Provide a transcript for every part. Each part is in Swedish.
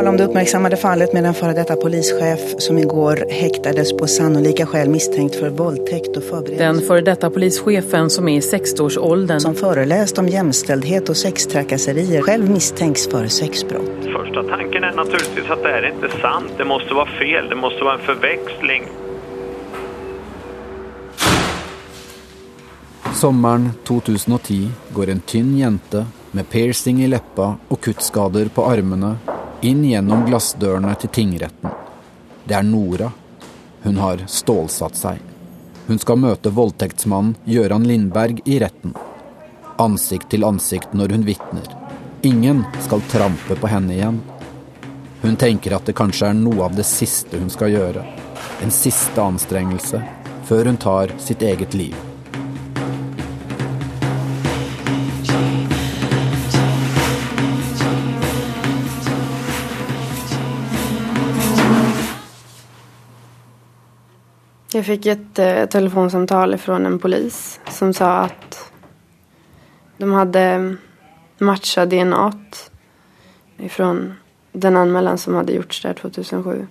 tala om det uppmärksammade fallet med en före detta polischef som igår häktades på sannolika skäl misstänkt för våldtäkt och förberedelse. Den före detta polischefen som är i 60-årsåldern. Som föreläst om jämställdhet och sextrakasserier själv misstänks för sexbrott. Första tanken är naturligtvis att det här är inte sant. Det måste vara fel. Det måste vara en förväxling. Sommaren 2010 går en tynn jente med piercing i leppa och kuttskader på armene in genom glasdörrarna till tingsrätten. Det är Nora. Hon har stålsatt sig. Hon ska möta våldtäktsmannen Göran Lindberg i rätten. Ansikt till ansikt när hon vittnar. Ingen ska trampa på henne igen. Hon tänker att det kanske är något av det sista hon ska göra. En sista ansträngelse, för hon tar sitt eget liv. Jag fick ett eh, telefonsamtal från en polis som sa att de hade matchat DNA ifrån den anmälan som hade gjorts där 2007.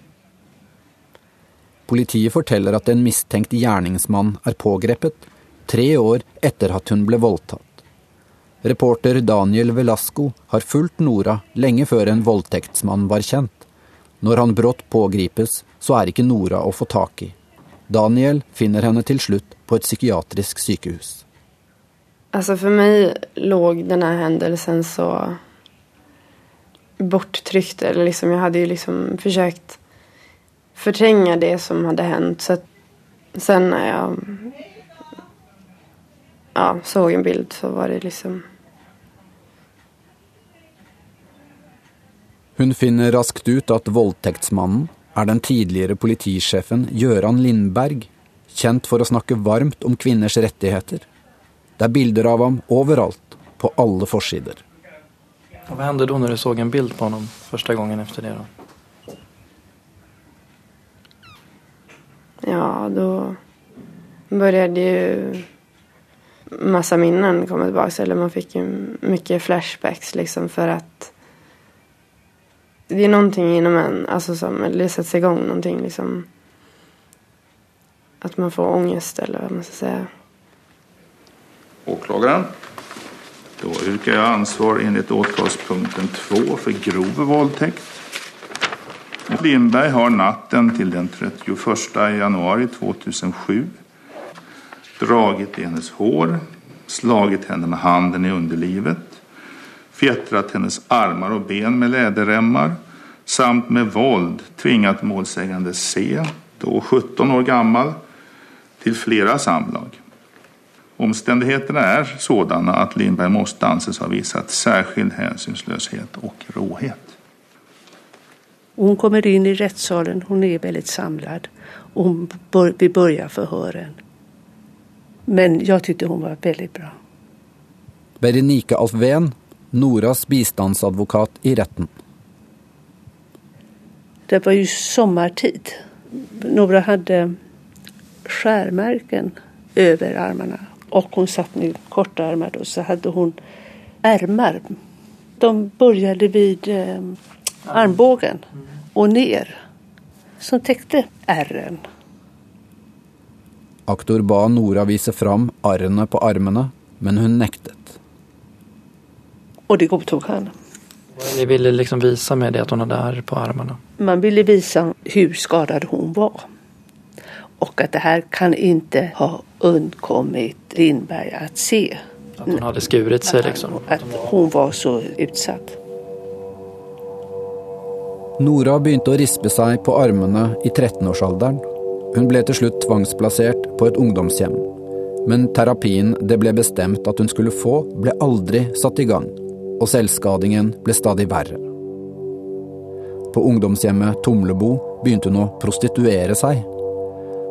Politiet berättar att en misstänkt gärningsman är pågrepet tre år efter att hon blev våldtagen. Reporter Daniel Velasco har följt Nora länge före en våldtäktsman var känd. När han brott pågripes, så är inte Nora att få tag i. Daniel finner henne till slut på ett psykiatrisk sykehus. Alltså för mig låg den här händelsen så borttryckt. Eller liksom, jag hade ju liksom försökt förtränga det som hade hänt. Så att sen när jag ja, såg en bild så var det liksom... Hun finner raskt ut at voldtektsmannen er den tidligere politisjefen Gøran Lindberg, kjent for å snakke varmt om kvinners rettigheter. Det er bilder av ham overalt, på alle forsider. Hva hände då når du så en bild på honom første gangen efter det? Då? Ja, då började ju massa minnen komma tillbaka. Eller man fick ju mycket flashbacks liksom för att det är någonting inom en, alltså som, eller det sätts igång någonting liksom. Att man får ångest eller vad man ska säga. Åklagaren. Då yrkar jag ansvar enligt åtalspunkten 2 för grov våldtäkt. Lindberg har natten till den 31 januari 2007 dragit i hennes hår, slagit henne med handen i underlivet, fjättrat hennes armar och ben med läderremmar samt med våld tvingat målsägande C, då 17 år gammal, till flera samlag. Omständigheterna är sådana att Lindberg måste anses ha visat särskild hänsynslöshet och råhet. Hon kommer in i rättssalen, hon är väldigt samlad och hon bör, vi börjar förhören. Men jag tyckte hon var väldigt bra. Berenike Alfven, Noras bistandsadvokat i rätten. Det var ju sommartid. Nora hade skärmärken över armarna och hon satt med kortärmad och så hade hon ärmar. De började vid eh, armbågen och ner som täckte ärren. Aktor ba Nora vise fram arrene på armene, men hun nektet. Och det godtog han. Ni ville liksom visa med det att hon hade ärr på armarna? Man ville visa hur skadad hon var. Och att det här kan inte ha undkommit Lindberg att se. Att hon hade skurit sig liksom? Att hon var så utsatt. Nora begynte å rispe seg på armene i 13-årsalderen. Hun ble til slutt tvangsplassert på et ungdomshjem. Men terapien det ble bestemt at hun skulle få, ble aldri satt i gang, og selvskadingen ble stadig verre. På ungdomshjemmet Tomlebo begynte hun å prostituere seg.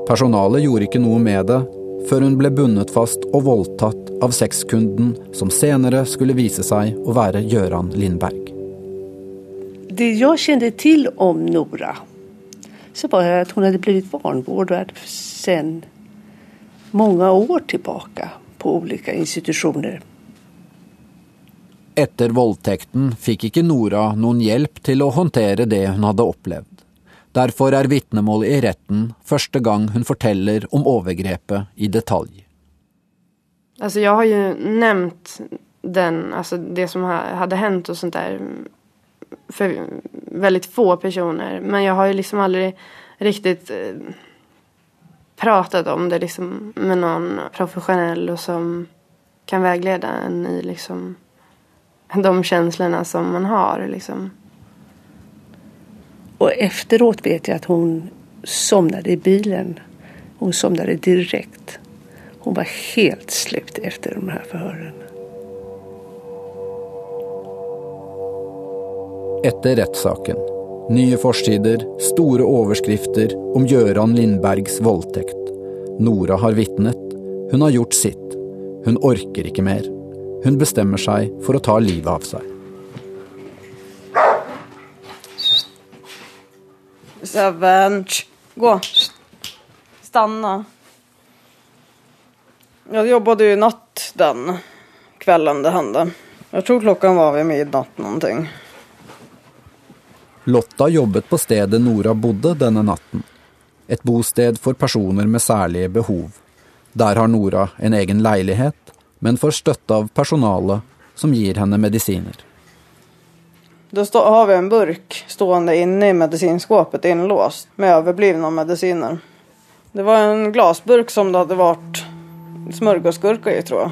Personalet gjorde ikke noe med det, før hun ble bundet fast og voldtatt av sexkunden som senere skulle vise seg å være Gøran Lindberg. Det jag kände till om Nora så var att hon hade blivit vanvårdad sedan många år tillbaka på olika institutioner. Etter voldtekten fikk ikke Nora noen hjelp til å håndtere det hun hadde opplevd. Derfor er vitnemålet i retten første gang hun forteller om övergreppet i detalj. Alltså jag har ju nämnt den, alltså det som hade hänt och sånt där för väldigt få personer. Men jag har ju liksom aldrig riktigt eh, pratat om det liksom med någon professionell och som kan vägleda en i liksom de känslorna som man har liksom. Och efteråt vet jag att hon somnade i bilen. Hon somnade direkt. Hon var helt slut efter de här förhören. Etter rettssaken. Nye forsider, store overskrifter om Gøran Lindbergs voldtekt. Nora har vitnet. Hun har gjort sitt. Hun orker ikke mer. Hun bestemmer seg for å ta livet av seg. Seven. Gå. Stanna. Jag jobbade ju natt den kvällen det hände. Jag tror klockan var vid midnatt någonting. Lotta jobbet på stedet Nora bodde denne natten. Et bosted for personer med særlige behov. Der har Nora en egen leilighet, men får støtte av personalet som gir henne medisiner. Då stå, har vi en burk stående inne i medicinskåpet inlåst med överblivna mediciner. Det var en glasburk som det hade varit smörgåsgurka i tror jag.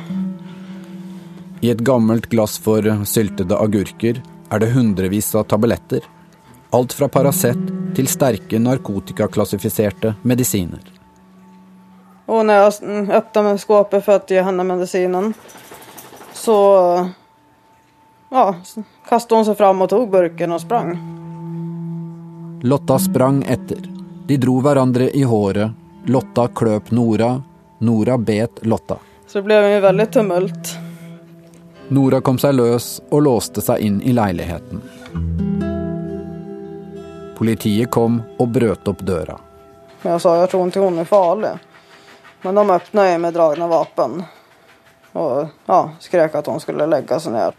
I et gammelt glass for syltede agurker er det hundrevis av tabletter. Alt fra Paracet til sterke narkotikaklassifiserte medisiner. Och när jag öppnade skåpet för att ge henne medicinen så ja, kastade hon sig fram och tog burken och sprang. Lotta sprang etter. De dro hverandre i håret. Lotta kløp Nora. Nora bet Lotta. Så det blev en väldigt tumult. Nora kom seg løs og låste seg inn i leiligheten. Politiet kom og brøt opp døra. Men jag sa jag tror inte hon är farlig. Men de öppnade ju med dragna vapen. Och ja, skrek att hon skulle lägga sig ner.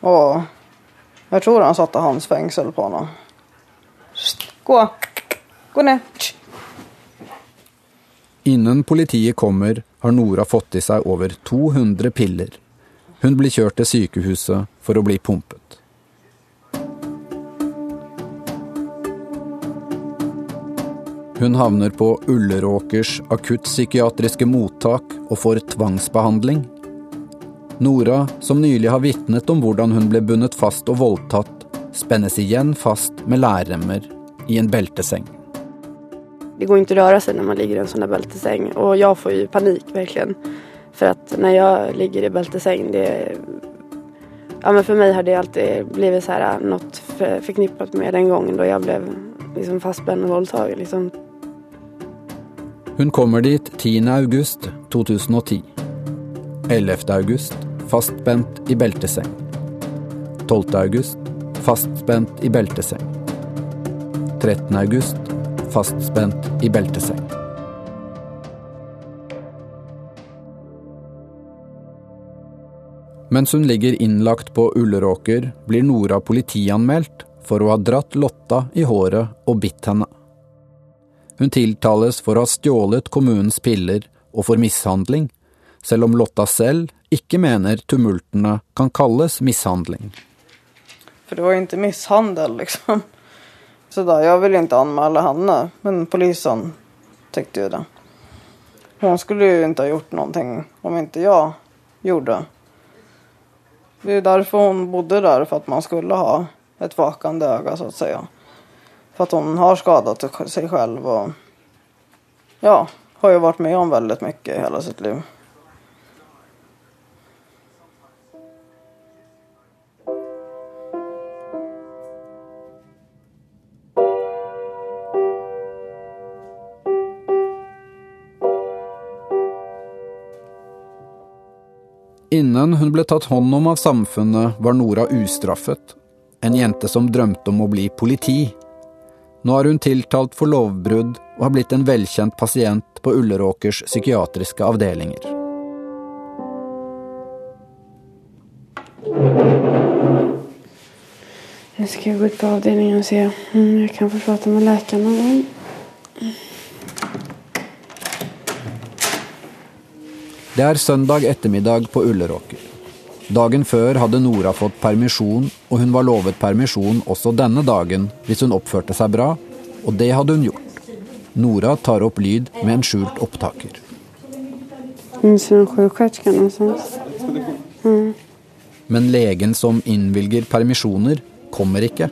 Och jag tror han satte hans fängsel på henne. Gå! Gå ner! Innan politiet kommer, har Nora fått i sig över 200 piller. Hon blir körd till sjukhuset för att bli pumpad. Hun havner på Ulleråkers akuttpsykiatriske mottak og får tvangsbehandling. Nora, som nylig har vitnet om hvordan hun ble bundet fast og voldtatt, spennes igjen fast med lærremmer i en belteseng. Det går inte att röra sig när man ligger i en sån där bältesäng och jag får ju panik verkligen. För att när jag ligger i bältesäng, det... Ja men för mig har det alltid blivit så här äh, något förknippat med den gången då jag blev liksom fastspänd och våldtagen liksom. Hun kommer dit 10. august 2010. 11. august fastspent i belteseng. 12. august fastspent i belteseng. 13. august fastspent i belteseng. Mens hun ligger innlagt på Ulleråker, blir Nora politianmeldt for å ha dratt Lotta i håret og bitt henne. Hun tiltales for å ha stjålet kommunens piller og for mishandling, selv om Lotta selv ikke mener tumultene kan kalles mishandling. För det var ju inte misshandel liksom. Sådär, jag ville inte anmäla henne, men polisen tyckte ju det. Hon skulle ju inte ha gjort någonting om inte jag gjorde. Det är därför hon bodde där, för att man skulle ha ett vakande öga så att säga. För att hon har skadat sig själv och ja, har ju varit med om väldigt mycket i hela sitt liv. Innan hon blev tatt hand om av samfunnet, var Nora ustraffet. En jente som drømte om att bli politi. Nå er hun tiltalt for lovbrudd og har blitt en velkjent pasient på Ulleråkers psykiatriske avdelinger. Nu ska jag gå ut på avdelningen och se om mm, jag kan få prata med läkaren någon gång. Det är söndag ettermiddag på Ulleråker. Dagen før hadde Nora fått permisjon, og hun var lovet permisjon også denne dagen hvis hun oppførte seg bra, og det hadde hun gjort. Nora tar opp lyd med en skjult opptaker. Mm. Men legen som innvilger permisjoner, kommer ikke.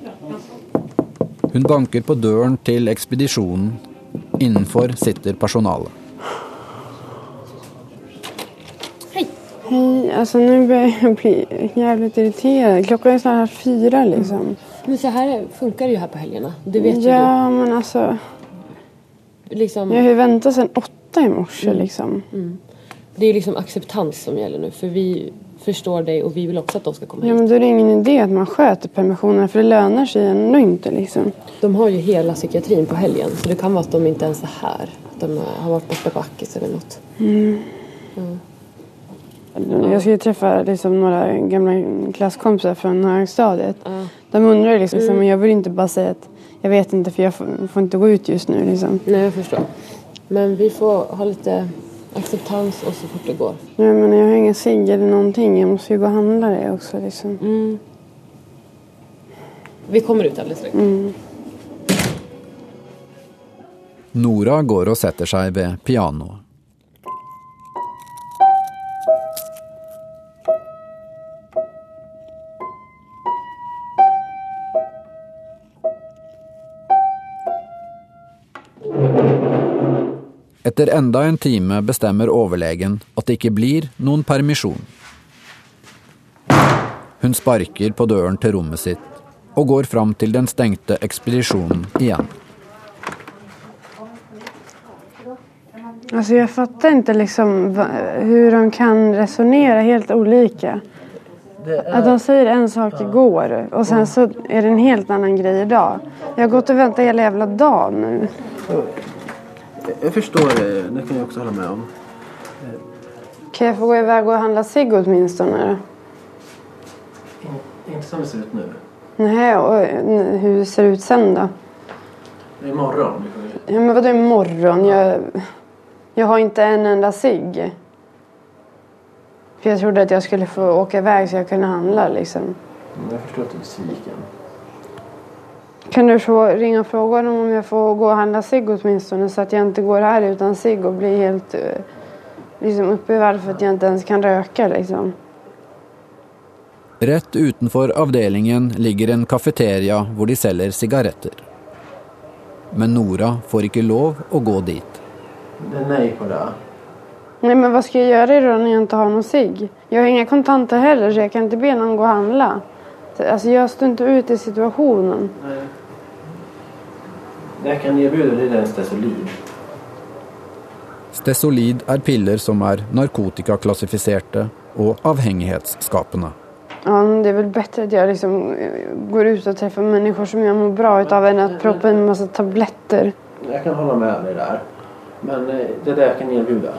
Hun banker på døren til ekspedisjonen. Innenfor sitter personalet. Hej, alltså nu börjar jag bli jävligt irriterad. Klockan är snart fyra liksom. Men så här funkar det ju här på helgerna. Det vet ju Ja, men alltså. du. Liksom, Jag har ju väntat sedan åtta i morse Mm. liksom. Det är liksom acceptans som gäller nu. För vi förstår dig och vi vill också att de ska komma Ja, hit. men då är det ingen idé att man sköter permissionerna för det lönar sig ändå inte liksom. De har ju hela psykiatrin på helgen. Så det kan vara att de inte ens är här. Att de har varit borta på Ackis eller något. Jag ska ju träffa liksom några gamla klasskompisar från högstadiet. De undrar liksom, Mm. men jag vill inte bara säga att jag vet inte för jag får, får inte gå ut just nu liksom. Nej, jag förstår. Men vi får ha lite acceptans och så fort det går. Jag menar, jag har inga cigg eller någonting. Jag måste ju gå och handla det också liksom. Mm. Vi kommer ut alldeles strax. Mm. Nora går og setter seg ved pianoet. Etter enda en time bestemmer overlegen at det ikke blir noen permisjon. Hun sparker på døren til rommet sitt og går fram til den stengte ekspedisjonen igjen. Alltså jag fattar inte liksom hur de kan resonera helt olika. Att de säger en sak igår och sen så är det en helt annan grej idag. Jag har gått och väntat hela jävla dagen nu. Jag förstår det, det kan jag också hålla med om. Kan jag få gå iväg och handla cigg åtminstone? Inte som det ser ut nu. Nej, och hur ser det ut sen då? Imorgon. Ja, men vadå imorgon? Jag, jag har inte en enda cigg. För jag trodde att jag skulle få åka iväg så jag kunde handla liksom. Jag förstår att du är besviken. Kan du få ringa och fråga dem om jag får gå och handla cigg åtminstone så att jag inte går här utan cigg och blir helt eh, liksom uppbevarad för att jag inte ens kan röka liksom. Rett utenfor avdelingen ligger en kafeteria hvor de selger sigaretter. Men Nora får ikke lov å gå dit. Det är nej på det. Nej men vad ska jag göra då när jag inte har någon cigg? Jag har inga kontanter heller så jag kan inte be någon gå och handla. Så, Alltså jag står inte ut i situationen. Nej. Det jag kan erbjuda dig är Stesolid. Stesolid er piller som er narkotikaklassifiserte og avhengighetsskapende. Ja, det är väl bättre att jag liksom eh, går ut och träffar människor som jag mår bra utav än att proppa in en massa tabletter. Jag kan hålla med dig där. Men eh, det är det jag kan erbjuda.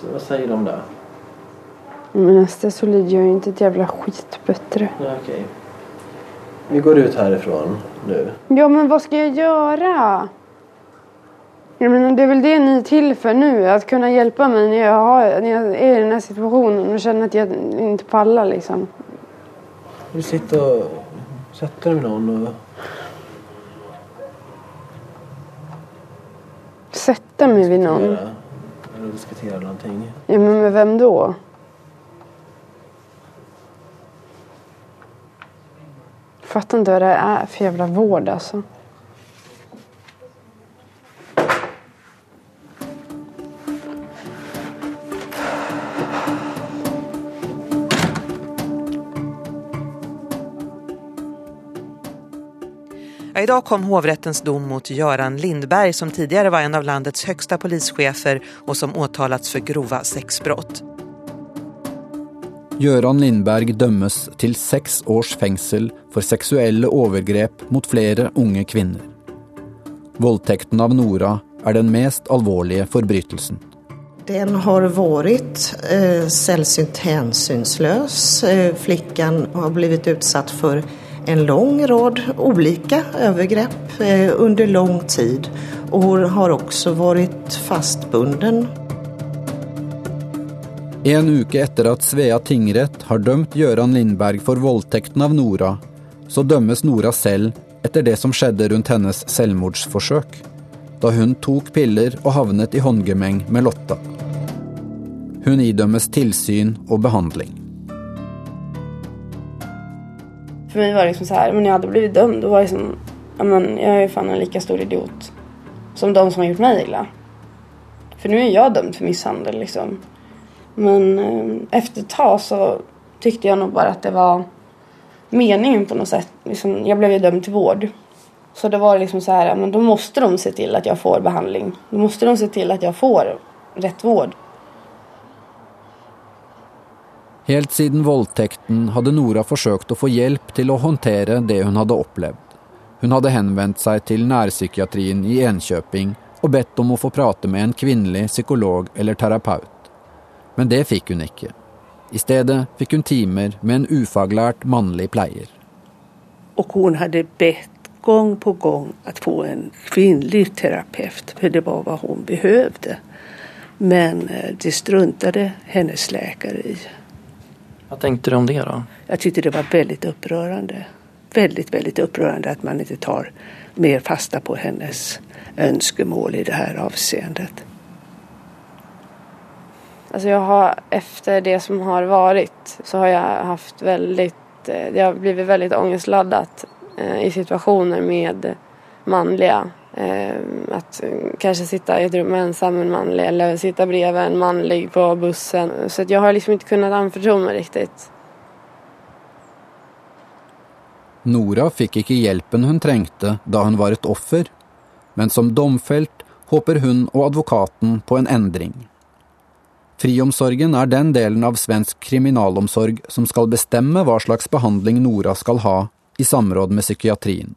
Så vad säger du om det? Men Stesolid gör ju inte ett jävla skit bättre. Ja, Okej. Vi går ut härifrån nu. Ja, men vad ska jag göra? Jag menar, det är väl det ni är till för nu, att kunna hjälpa mig när jag, har, när jag är i den här situationen och känner att jag inte pallar liksom. Vi sitter och sätter med någon och... Sätta mig vid någon. diskutera. Eller diskutera någonting. Ja, men med vem då? Fattar inte vad det är för jävla vård alltså. Ja, idag kom hovrättens dom mot Göran Lindberg som tidigare var en av landets högsta polischefer och som åtalats för grova sexbrott. Göran Lindberg dömes till sex års fängsel för sexuella övergrepp mot flera unga kvinnor. Våldtäkten av Nora är den mest allvarliga förbrytelsen. Den har varit eh, sällsynt hänsynslös. Eh, flickan har blivit utsatt för en lång rad olika övergrepp eh, under lång tid och hon har också varit fastbunden. En uke etter at Svea tingrett har dømt Gøran Lindberg for voldtekten av Nora, så dømmes Nora selv etter det som skjedde rundt hennes selvmordsforsøk, da hun tok piller og havnet i håndgemeng med Lotta. Hun idømmes tilsyn og behandling. För mig var det liksom så här, men jag hade blivit dömd och var liksom, ja men jag är fan en lika stor idiot som de som har gjort mig illa. För nu är jag dömd för misshandel liksom. Men eh, efter ett tag så tyckte jag nog bara att det var meningen på något sätt. Liksom, jag blev ju dömd till vård. Så det var liksom så här, men då måste de se till att jag får behandling. Då måste de se till att jag får rätt vård. Helt siden våldtäkten hade Nora försökt att få hjälp till att hantera det hon hade upplevt. Hon hade hänvänt sig till närpsykiatrin i Enköping och bett om att få prata med en kvinnlig psykolog eller terapeut. Men det fikk hun ikke. I stedet fikk hun timer med en ufaglært mannlig pleier. Och hon hade bett gång på gång att få en kvinnlig terapeut för det var vad hon behövde. Men eh, det struntade hennes läkare i. Vad tänkte du om det då? Jag tyckte det var väldigt upprörande. Väldigt, väldigt upprörande att man inte tar mer fasta på hennes önskemål i det här avseendet. Alltså jag har efter det som har varit så har jag haft väldigt, eh, det har blivit väldigt ångestladdat eh, i situationer med manliga. Eh, Att eh, kanske sitta i ett rum ensam med en manlig eller sitta bredvid en manlig på bussen. Så att jag har liksom inte kunnat anförtro mig riktigt. Nora fick inte hjälpen hon trengte då hon var ett offer, men som domfält håper hon och advokaten på en ändring. Friomsorgen är den delen av svensk kriminalomsorg som ska bestämma vad slags behandling Nora ska ha, i samråd med psykiatrin.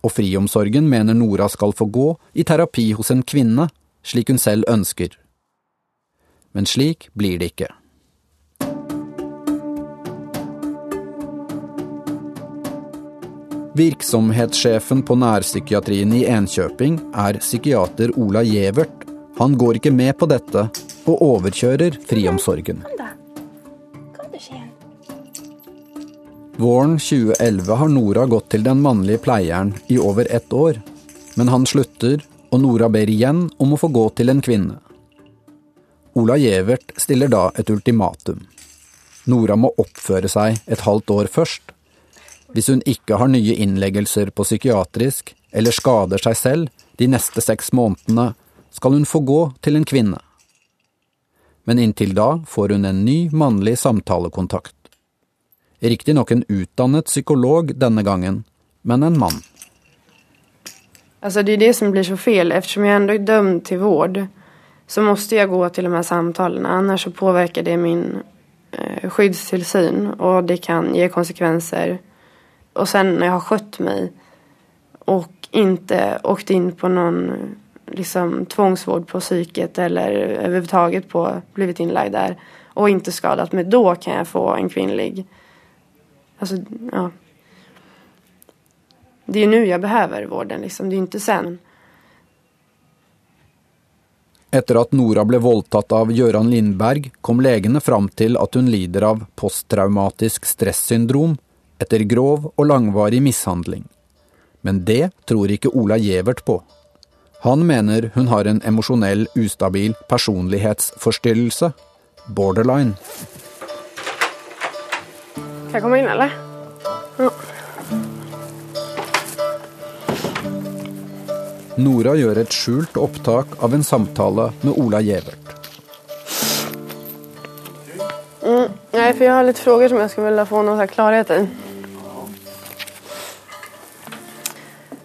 Och friomsorgen menar Nora ska få gå i terapi hos en kvinna, slik hon själv önskar. Men slik blir det inte. Verksamhetschefen på närpsykiatrin i Enköping är psykiater Ola Gevert. Han går inte med på detta og overkjører friomsorgen. Våren 2011 har Nora gått til den mannlige pleieren i over ett år, men han slutter, og Nora ber igjen om å få gå til en kvinne. Ola Gjevert stiller da et ultimatum. Nora må oppføre seg et halvt år først. Hvis hun ikke har nye innleggelser på psykiatrisk, eller skader seg selv de neste seks månedene, skal hun få gå til en kvinne. Men inntil da får hun en ny mannlig samtalekontakt. Riktignok en utdannet psykolog denne gangen, men en man. Alltså det är det som blir så fel. Eftersom jag ändå är dömd till vård så måste jag gå till de här samtalen. Annars så påverkar det min eh, skyddstillsyn och det kan ge konsekvenser. Och sen när jag har skött mig och inte åkt in på någon liksom, tvångsvård på psyket eller överhuvudtaget på, blivit inlagd där och inte skadat mig, då kan jag få en kvinnlig. Alltså, ja. Det är ju nu jag behöver vården, liksom. det är inte sen. Efter att Nora blev våldtagen av Göran Lindberg, kom läkarna fram till att hon lider av posttraumatisk stressyndrom efter grov och långvarig misshandling. Men det tror inte Ola Gjevert på. Han mener hun har en emosjonell ustabil personlighetsforstyrrelse, borderline. Kan jag komma in eller? Ja. Nora gjør et skjult opptak av en samtale med Ola Gjevert. Mm, nej, för jag har lite frågor som jag skulle vilja få någon klarhet i.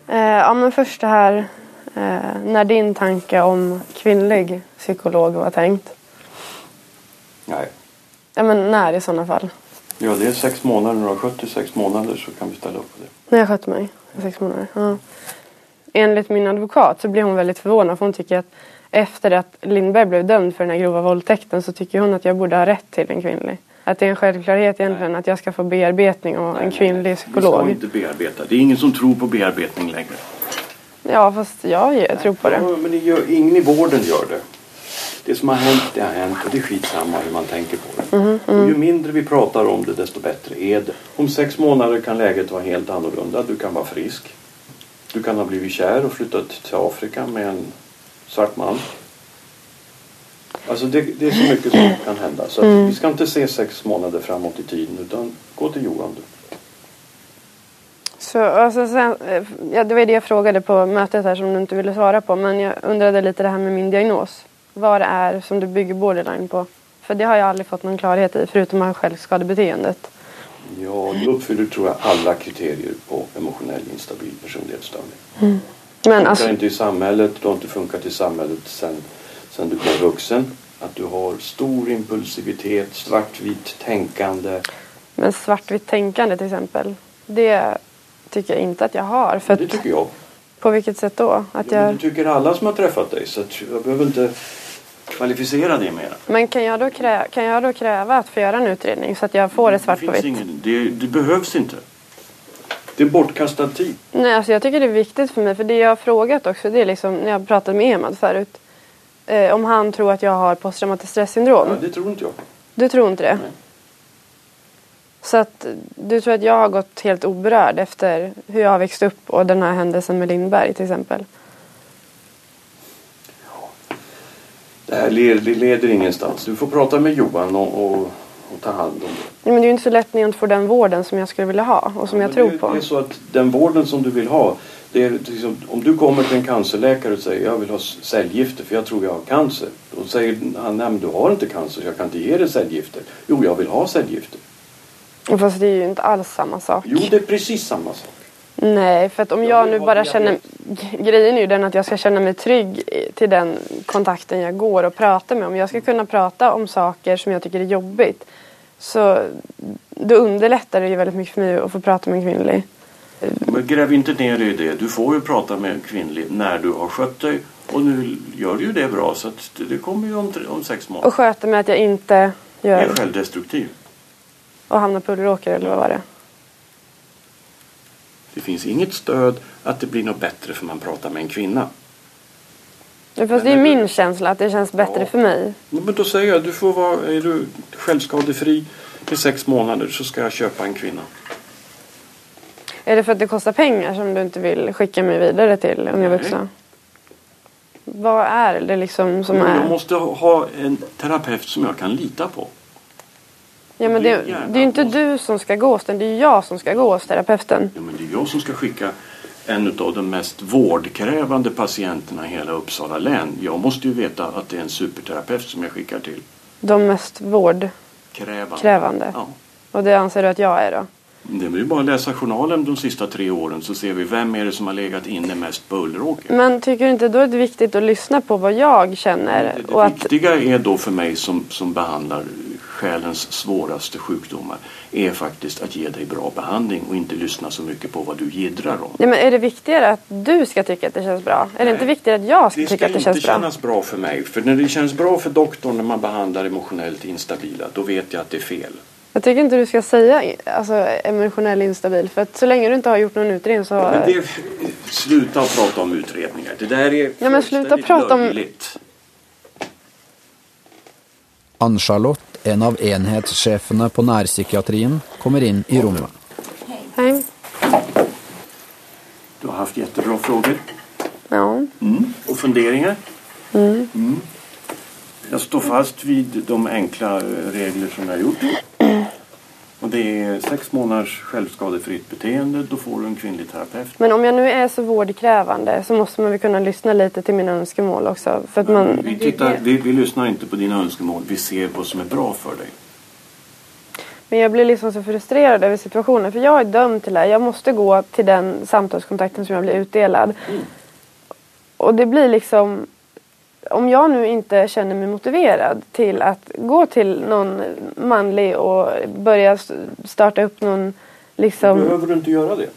Eh, ja, men först det här eh, när din tanke om kvinnlig psykolog var tänkt. Nej. Ja, men när i sådana fall? Ja, det är sex månader. När du har skött i sex månader så kan vi ställa upp på det. När jag skötte mig i sex månader. Ja. Enligt min advokat så blev hon väldigt förvånad för hon tycker att efter att Lindberg blev dömd för den här grova våldtäkten så tycker hon att jag borde ha rätt till en kvinnlig. Att det är en självklarhet egentligen att jag ska få bearbetning och en kvinnlig Vi ska psykolog. inte bearbeta. Det är ingen som tror på bearbetning längre. Ja, fast jag, jag tror på det. Ja, men det gör, ingen i vården gör det. Det som har hänt, det har hänt och det är skitsamma hur man tänker på det. Och mm. ju mindre vi pratar om det desto bättre är det. Om sex månader kan läget vara helt annorlunda. Du kan vara frisk. Du kan ha blivit kär och flyttat till Afrika med en svart man. Alltså det, det är så mycket som kan hända. Så Mm. vi ska inte se sex månader framåt i tiden utan gå till Johan du. Så, alltså sen, eh, ja, det var det jag frågade på mötet här som du inte ville svara på. Men jag undrade lite det här med min diagnos. Vad det är som du bygger borderline på. För det har jag aldrig fått någon klarhet i förutom att självskadebeteendet. Ja, du uppfyller tror jag alla kriterier på emotionell instabil personlighetsstörning. Mm. Du Men funkar alltså, inte i samhället, du har inte funkat i samhället sen, sen du blev vuxen. Att du har stor impulsivitet, svartvitt tänkande. men svartvitt tänkande till exempel. Det tycker jag inte att jag har. För Det tycker jag. på vilket sätt då? Att jag, det tycker alla som har träffat dig så jag behöver inte kvalificera det mer. men kan jag, då krä, kan jag då kräva att få göra en utredning så att jag får det svart Det, på vitt? ingen, det, det behövs inte. Det är bortkastad tid. Nej, alltså jag tycker det är viktigt för mig. För det jag har frågat också, det är liksom när jag pratade med Emad förut. Eh, om han tror att jag har posttraumatiskt stressyndrom. Ja, det tror inte jag. Du tror inte det? Så att du tror att jag har gått helt oberörd efter hur jag har växt upp och den här händelsen med Lindberg till exempel? Det här leder, ingenstans. Du får prata med Johan och, och, och ta hand om det. Ja, men det är ju inte så lätt när jag inte får den vården som jag skulle vilja ha och som jag Men tror det, på. Det är så att den vården som du vill ha. Det är liksom, om du kommer till en cancerläkare och säger jag vill ha cellgifter för jag tror jag har cancer. Då säger han nej men du har inte cancer så jag kan inte ge dig cellgifter. Jo jag vill ha cellgifter. Fast det är ju inte alls samma sak. Jo det är precis samma sak. Nej, för att om jag nu bara känner... Grejen är ju den att jag ska känna mig trygg till den kontakten jag går och pratar med. Om jag ska kunna prata om saker som jag tycker är jobbigt så då underlättar det ju väldigt mycket för mig att få prata med en kvinnlig. Men gräv inte ner dig i det. Du får ju prata med en kvinnlig när du har skött dig. Och nu gör du ju det bra så det- kommer ju om, tre- om sex månader. Och sköta med att jag inte Är gör självdestruktiv. Och hamnar på Ulleråker eller vad var det? Det finns inget stöd att det blir något bättre för man pratar med en kvinna. Ja, Fast det är min känsla att det känns bättre för mig. Men då säger jag, du får vara, är du självskadefri i sex månader så ska jag köpa en kvinna. Är det för att det kostar pengar som du inte vill skicka mig vidare till unga vuxna? Vad är det liksom som Men är... Jag måste ha en terapeut som jag kan lita på. Ja, men det, det är ju inte du som ska gå hos den, det är jag som ska gå hos terapeuten. Ja, men det är jag som ska skicka en av de mest vårdkrävande patienterna i hela Uppsala län. Jag måste ju veta att det är en superterapeut som jag skickar till. De mest vårdkrävande. Krävande. Ja. Och det anser du att jag är då? Det är ju bara att läsa journalen de sista tre åren så ser vi vem är det som har legat inne mest på Ulleråker. Men tycker du inte då är det viktigt att lyssna på vad jag känner? Det att, viktiga är då för mig som, som behandlar själens svåraste sjukdomar är faktiskt att ge dig bra behandling och inte lyssna så mycket på vad du jiddrar om. ja, men är det viktigare att du ska tycka att det känns bra? Är det inte viktigare att jag ska Det tycka ska att det inte känns bra? kännas bra för mig. För när det känns bra för doktorn när man behandlar emotionellt instabila, då vet jag att det är fel. Jag tycker inte du ska säga alltså, emotionell instabil. För att så länge du inte har gjort någon utredning så... Men det, sluta att prata om utredningar. Det där är Ja, men sluta prata om- löjligt. Ann-Charlotte, en av enhetssjefene på nærpsykiatrien, kommer inn i rommet. Hej. Du har haft jättebra frågor. Ja. Mm. Och funderingar. Mm. Mm. Jag står fast vid de enkla regler som jag har gjort. Det är sex månaders självskadefritt beteende. Då får du en kvinnlig terapeut. Men om jag nu är så vårdkrävande så måste man väl kunna lyssna lite till mina önskemål också. För att man... Vi, tittar, vi, vi lyssnar inte på dina önskemål. Vi ser vad som är bra för dig. Men jag blir liksom så frustrerad över situationen. För jag är dömd till det här. Jag måste gå till den samtalskontakten som jag blir utdelad. Och det blir liksom... Om jag nu inte känner mig motiverad till att gå till någon manlig och börja starta upp någon liksom... Behöver du inte göra det?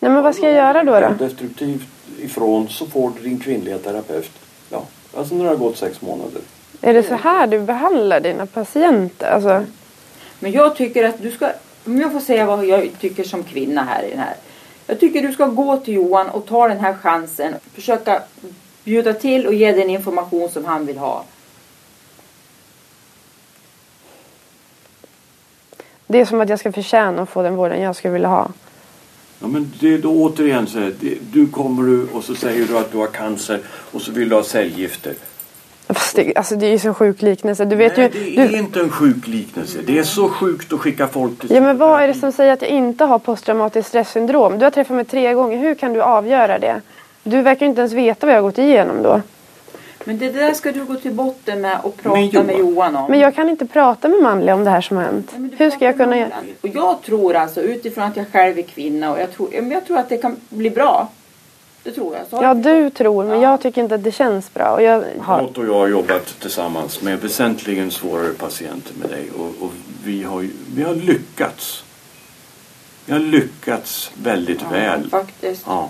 Nej men vad ska jag göra då? då? Destruktivt ifrån så får du din kvinnliga terapeut. Ja, alltså när det har gått sex månader. Är det så här du behandlar dina patienter? Alltså, Men jag tycker att du ska, om jag får säga vad jag tycker som kvinna här i den här. Jag tycker du ska gå till Johan och ta den här chansen. Försöka bjuda till och ge den information som han vill ha. Det är som att jag ska förtjäna att få den vården jag skulle vilja ha. Ja, men det är då återigen så här, det- du kommer du och så säger du att du har cancer och så vill du ha cellgifter. Fast det, alltså det är ju så sjuk liknelse. Du vet Nej, ju... det är Du, inte en sjuk liknelse. Det är så sjukt att skicka folk till ja men vad är det som säger att jag inte har posttraumatiskt stresssyndrom? Du har träffat mig tre gånger. Hur kan du avgöra det? Du verkar inte ens veta vad jag har gått igenom då. Men det där ska du gå till botten med och prata Men Johan- med Johan om. Men jag kan inte prata med manliga om det här som har hänt. Hur ska jag kunna göra? Och jag tror alltså utifrån att jag själv är kvinna och jag tror, ja, men jag tror att det kan bli bra. Det tror jag. Så Ja, du tror, men jag tycker inte att det känns bra. Och jag har... Otto och jag har jobbat tillsammans med väsentligen svårare patienter med dig och, och vi, har, vi har lyckats. Vi har lyckats väldigt väl. Faktiskt. Ja.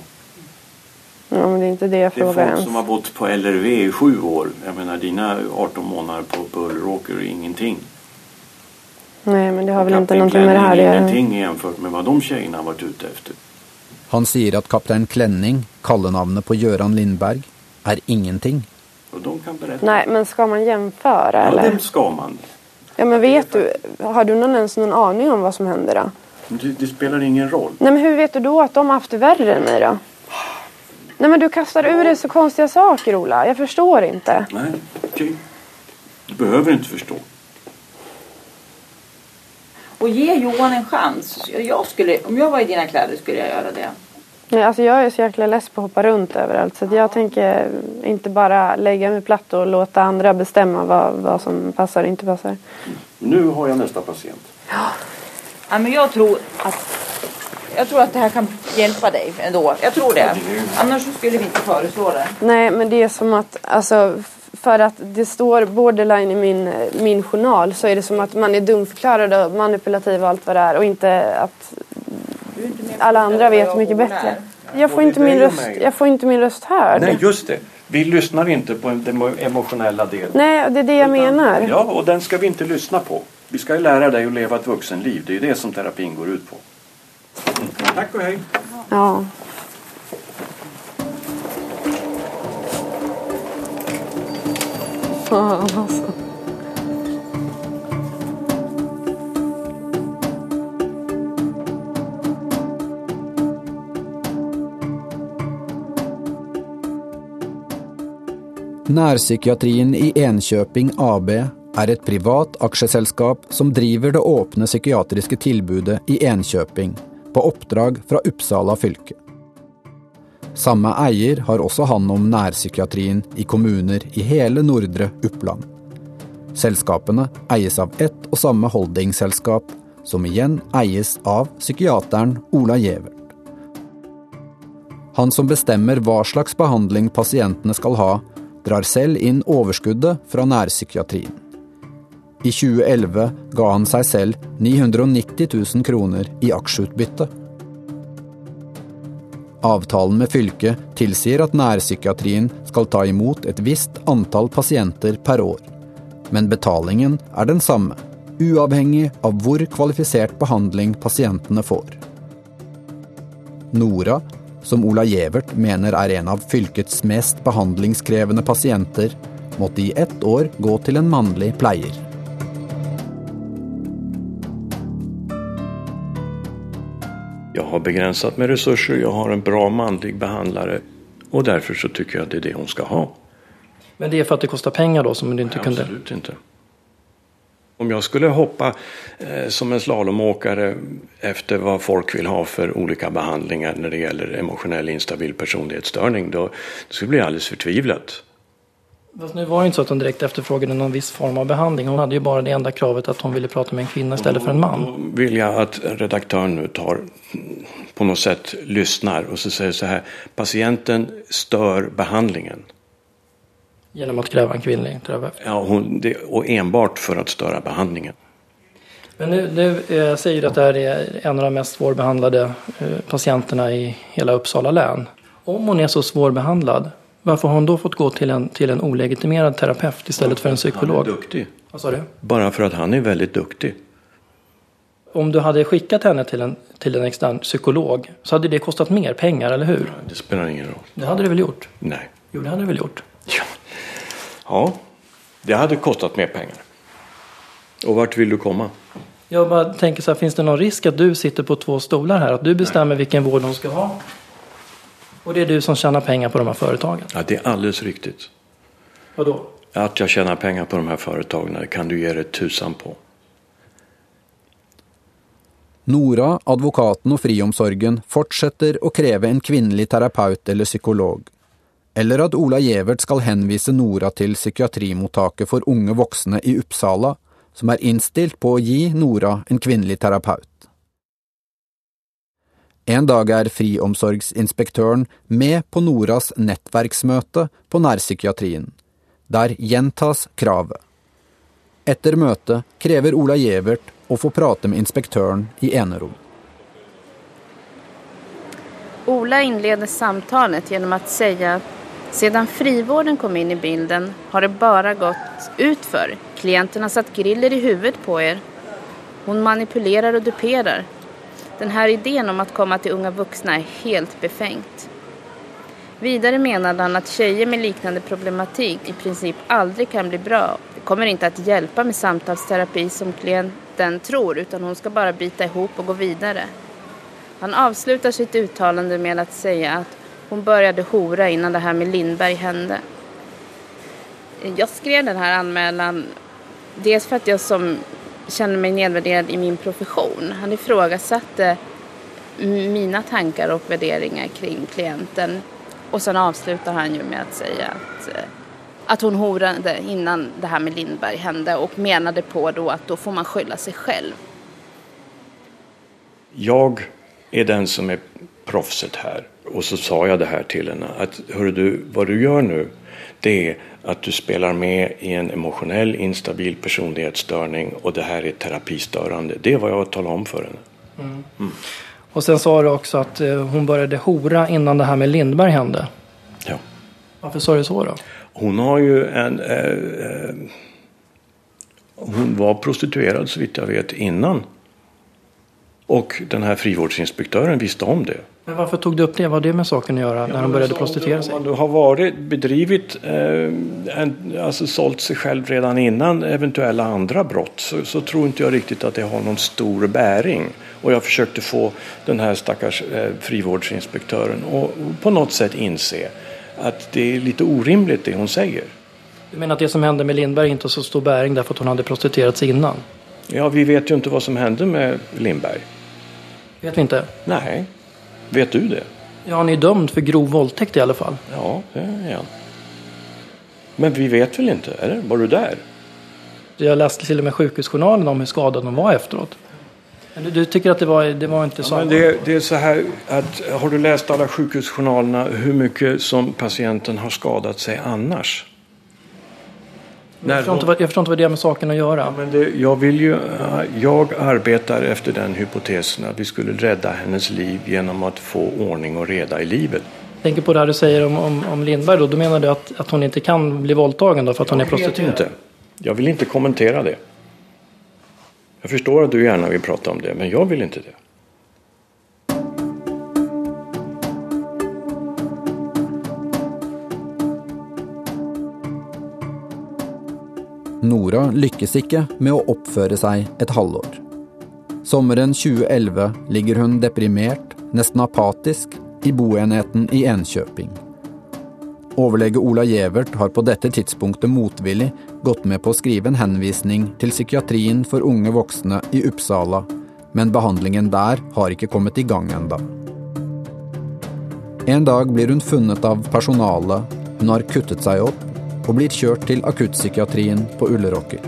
Ja, men det är inte det jag Det är frågar folk ens. som har bott på LRV i sju år. Jag menar dina 18 månader på, på Ulleråker är ingenting. Nej, men det har väl inte Kapten någonting med det här att Klänning är göra. ingenting jämfört med vad de tjejerna har varit ute efter. Han sier at kaptein Klenning, kallenavnet på Gøran Lindberg, er ingenting. Och de kan berätta. Nej, men ska man jämföra Ja, eller? det ska man. Ja, men vet du, har du någon, ens någon aning om vad som händer då? Det, det spelar ingen roll. Nej, men hur vet du då att de har haft det värre än mig då? Nej, men du kastar ur dig så konstiga saker, Ola. Jag förstår inte. Nej, okej. Du behöver inte förstå. Och ge Johan en chans. Jag skulle, om jag var i dina kläder skulle jag göra det. Nej, alltså jag är så jäkla less på att hoppa runt överallt. Så att jag tänker inte bara lägga mig platt och låta andra bestämma vad, vad som passar och inte passar. Nu har jag nästa patient. Ja, men jag tror att jag tror att det här kan hjälpa dig ändå. Jag tror det. Annars så skulle vi inte föreslå det. Nej, men det är som att, alltså, för att det står borderline i min, min journal så är det som att man är dumförklarad och manipulativ och allt vad det är och inte att alla andra vet mycket bättre. Jag får, inte min röst, jag får inte min röst hörd. Nej, just det. Vi lyssnar inte på den emotionella delen. Nej, det är det jag menar. Ja, och den ska vi inte lyssna på. Vi ska ju lära dig att leva ett vuxenliv. Det är ju det som terapin går ut på. Tack och hej. Ja. Fan alltså. Nærpsykiatrien i Enköping AB er et privat aksjeselskap som driver det åpne psykiatriske tilbudet i Enköping på oppdrag fra Uppsala fylke. Samme eier har også hand om nærpsykiatrien i kommuner i hele nordre Uppland. Selskapene eies av ett og samme holdingselskap, som igjen eies av psykiateren Ola Gevert. Han som bestemmer hva slags behandling pasientene skal ha, drar selv inn overskuddet fra nærpsykiatrien. I 2011 ga han seg selv 990 000 kroner i aksjeutbytte. Avtalen med fylket tilsier at nærpsykiatrien skal ta imot et visst antall pasienter per år. Men betalingen er den samme, uavhengig av hvor kvalifisert behandling pasientene får. Nora, som Ola Gjevert mener er en av fylkets mest behandlingskrevende pasienter, måtte i ett år gå til en mannlig pleier. Jag har begränsat med resurser. Jag har en bra manlig behandlare. Och därför så tycker jag att det är det hon ska ha. Men det är för att det kostar pengar då som du inte Nej, kunde? Absolut inte. Om jag skulle hoppa eh, som en slalomåkare efter vad folk vill ha för olika behandlingar när det gäller emotionell instabil personlighetsstörning då det skulle bli alldeles förtvivlat. Fast nu var det inte så att hon direkt efterfrågade någon viss form av behandling. Hon hade ju bara det enda kravet att hon ville prata med en kvinna istället för en man. Vill jag att redaktören nu tar på något sätt lyssnar och så säger så här. Patienten stör behandlingen. Genom att kräva en kvinnlig terapeut. Ja, hon, det, och enbart för att störa behandlingen. Men nu, nu eh, säger du att det här är en av de mest svårbehandlade eh, patienterna i hela Uppsala län. Om hon är så svårbehandlad, varför har hon då fått gå till en, till en olegitimerad terapeut istället för en psykolog? Han är duktig. Vad sa du? Bara för att han är väldigt duktig. om du hade skickat henne till en, till en extern psykolog så hade det kostat mer pengar, eller hur? Det spelar ingen roll. Det hade det väl gjort? Nej. Jo, det hade det väl gjort. Ja, det hade kostat mer pengar. Och vart vill du komma? Jag bara tänker så här, finns det någon risk att du sitter på två stolar här? Att du bestämmer vilken vård de ska ha? Och det är du som tjänar pengar på de här företagen? Ja, det är alldeles riktigt. Vadå? Att jag tjänar pengar på de här företagen det kan du ge dig tusan på. Nora, advokaten och friomsorgen fortsätter att kräva en kvinnlig terapeut eller psykolog. Eller att Ola Gjevert ska hänvisa Nora till psykiatrimottaket för unga vuxna i Uppsala, som är inställt på att ge Nora en kvinnlig terapeut. En dag är friomsorgsinspektören med på Noras nätverksmöte på närpsykiatrin. Där gjentas kravet. Efter mötet kräver Ola Gjevert att få prata med inspektören i enerom. Ola inleder samtalet genom att säga att sedan frivården kom in i bilden har det bara gått utför. Klienterna har satt griller i huvudet på er. Hon manipulerar och duperar. Den här idén om att komma till unga vuxna är helt befängt. Vidare menade han att tjejer med liknande problematik i princip aldrig kan bli bra. Det kommer inte att hjälpa med samtalsterapi som klienten tror utan hon ska bara bita ihop och gå vidare. Han avslutar sitt uttalande med att säga att hon började hora innan det här med Lindberg hände. Jag skrev den här anmälan dels för att jag som känner mig nedvärderad i min profession. Han ifrågasatte mina tankar och värderingar kring klienten. Och sen avslutar han ju med att säga att, eh, att hon horade innan det här med Lindberg hände och menade på då att då får man skylla sig själv. Jag är den som är proffset här. Och så sa jag det här till henne att hör du, vad du gör nu det är att du spelar med i en emotionell instabil personlighetsstörning och det här är terapistörande. Det vad jag talar om för henne. Mm. Mm. Och sen sa du också att eh, hon började hora innan det här med Lindberg hände. Ja. Varför sa du så då? Hon har ju en... Eh, eh, hon var prostituerad så vitt jag vet innan. Och den här frivårdsinspektören visste om det. Men varför tog du upp det? Vad har det med saken att göra ja, när hon började prostituera sig? Om du har varit, bedrivit, eh, en, alltså sålt sig själv redan innan eventuella andra brott så, så, tror inte jag riktigt att det har någon stor bäring. Och jag försökte få den här stackars eh, frivårdsinspektören att på något sätt inse att det är lite orimligt det hon säger. Du menar att det som hände med Lindberg inte har så stor bäring därför att hon hade prostituerat sig innan? Ja, vi vet ju inte vad som hände med Lindberg. Vet vi inte? Nej. Vet du det? Ja, han är dömd för grov våldtäkt i alla fall. Ja, det är han. Men vi vet väl inte, eller? Var du där? Jag läste till och med sjukhusjournalen om hur skadad de var efteråt. Du, du tycker att det var, det var inte så? Ja, men det, det, är så här att har du läst alla sjukhusjournalerna hur mycket som patienten har skadat sig annars? Jag förstår, inte vad, jag förstår inte vad det har med saken att göra. Men det, jag, vill ju, jag arbetar efter den hypotesen att vi skulle rädda hennes liv genom att få ordning och reda i livet. Jag tänker på det här du säger om, om, om Lindberg då. Då menar du att, att hon inte kan bli våldtagen då för att jag hon är prostituerad? inte. Jag vill inte kommentera det. Jag förstår att du gärna vill prata om det, men jag vill inte det. Nora lykkes ikke med å oppføre seg et halvår. Sommeren 2011 ligger hun deprimert, nesten apatisk, i boenheten i Enköping. Overlege Ola Gjevert har på dette tidspunktet motvillig gått med på å skrive en henvisning til psykiatrien for unge voksne i Uppsala, men behandlingen der har ikke kommet i gang enda. En dag blir hun funnet av personalet, hun har kuttet seg opp og blir kjørt til akuttpsykiatrien på Ulleråker.